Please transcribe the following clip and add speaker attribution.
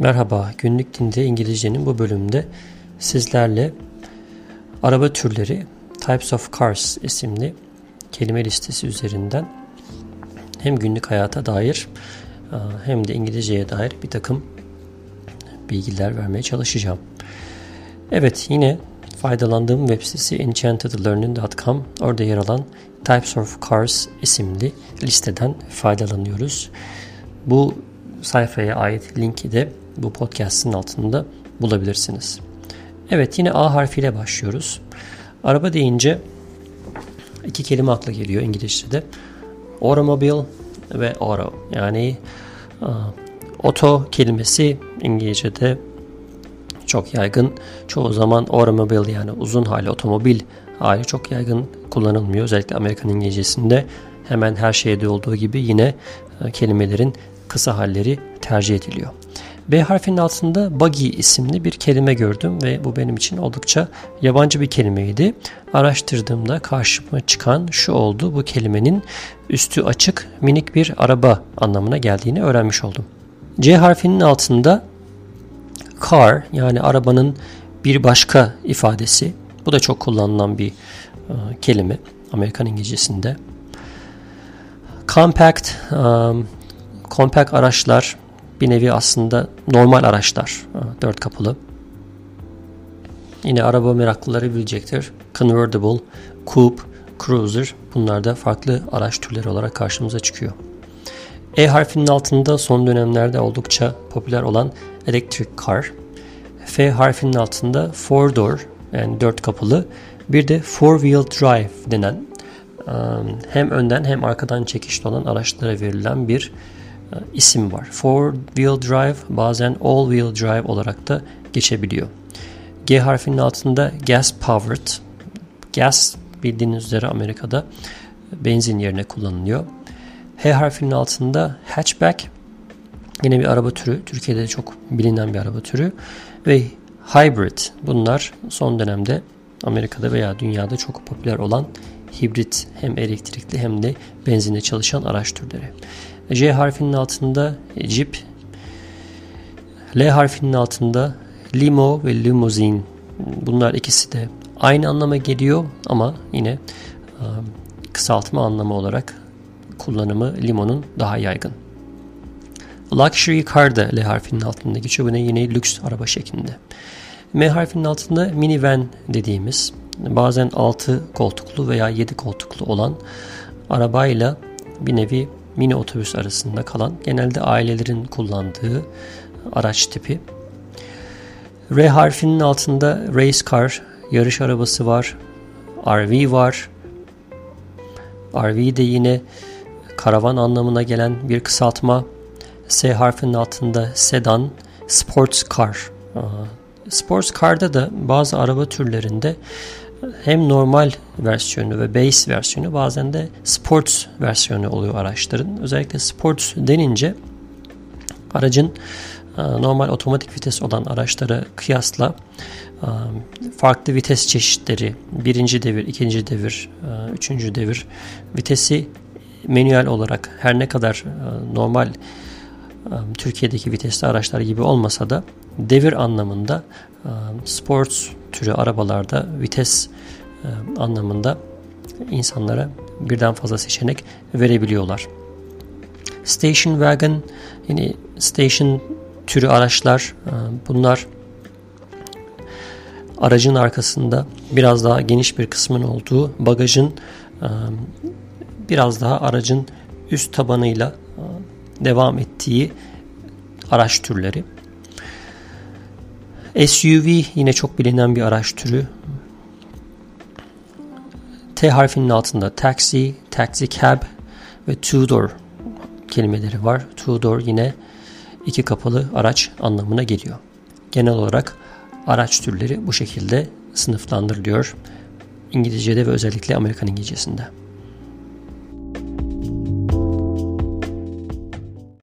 Speaker 1: Merhaba, günlük dinde İngilizcenin bu bölümünde sizlerle araba türleri Types of Cars isimli kelime listesi üzerinden hem günlük hayata dair e, hem de İngilizceye dair bir takım bilgiler vermeye çalışacağım. Evet yine faydalandığım web sitesi enchantedlearning.com orada yer alan Types of Cars isimli listeden faydalanıyoruz. Bu sayfaya ait linki de bu podcast'ın altında bulabilirsiniz. Evet yine A harfiyle başlıyoruz. Araba deyince iki kelime akla geliyor İngilizce'de. Automobile ve auto. Yani oto kelimesi İngilizce'de çok yaygın. Çoğu zaman automobile yani uzun hali otomobil hali çok yaygın kullanılmıyor. Özellikle Amerikan İngilizcesinde hemen her şeyde olduğu gibi yine kelimelerin kısa halleri tercih ediliyor. B harfinin altında buggy isimli bir kelime gördüm ve bu benim için oldukça yabancı bir kelimeydi. Araştırdığımda karşıma çıkan şu oldu. Bu kelimenin üstü açık minik bir araba anlamına geldiğini öğrenmiş oldum. C harfinin altında car yani arabanın bir başka ifadesi. Bu da çok kullanılan bir e, kelime Amerikan İngilizcesinde. Compact, um, compact araçlar bir nevi aslında normal araçlar. Dört kapılı. Yine araba meraklıları bilecektir. Convertible, Coupe, Cruiser bunlar da farklı araç türleri olarak karşımıza çıkıyor. E harfinin altında son dönemlerde oldukça popüler olan Electric Car. F harfinin altında four door yani dört kapılı bir de four wheel drive denen hem önden hem arkadan çekişli olan araçlara verilen bir isim var. Four wheel drive bazen all wheel drive olarak da geçebiliyor. G harfinin altında gas powered. Gas bildiğiniz üzere Amerika'da benzin yerine kullanılıyor. H harfinin altında hatchback yine bir araba türü. Türkiye'de çok bilinen bir araba türü. Ve hybrid bunlar son dönemde Amerika'da veya dünyada çok popüler olan hibrit hem elektrikli hem de benzinle çalışan araç türleri. J harfinin altında Jeep, L harfinin altında limo ve limuzin. Bunlar ikisi de aynı anlama geliyor ama yine e, kısaltma anlamı olarak kullanımı limonun daha yaygın. Luxury car da L harfinin altında geçiyor. Bu ne yine lüks araba şeklinde. M harfinin altında minivan dediğimiz bazen 6 koltuklu veya 7 koltuklu olan arabayla bir nevi mini otobüs arasında kalan genelde ailelerin kullandığı araç tipi. R harfinin altında race car, yarış arabası var. RV var. RV de yine karavan anlamına gelen bir kısaltma. S harfinin altında sedan, sports car. Sports car'da da bazı araba türlerinde hem normal versiyonu ve base versiyonu bazen de sports versiyonu oluyor araçların. Özellikle sports denince aracın e, normal otomatik vites olan araçlara kıyasla e, farklı vites çeşitleri, birinci devir, ikinci devir, e, üçüncü devir vitesi manuel olarak her ne kadar normal Türkiye'deki vitesli araçlar gibi olmasa da devir anlamında sports türü arabalarda vites anlamında insanlara birden fazla seçenek verebiliyorlar. Station wagon yani station türü araçlar bunlar aracın arkasında biraz daha geniş bir kısmın olduğu bagajın biraz daha aracın üst tabanıyla devam ettiği araç türleri. SUV yine çok bilinen bir araç türü. T harfinin altında taxi, taxi cab ve two door kelimeleri var. Two door yine iki kapılı araç anlamına geliyor. Genel olarak araç türleri bu şekilde sınıflandırılıyor. İngilizce'de ve özellikle Amerikan İngilizcesinde.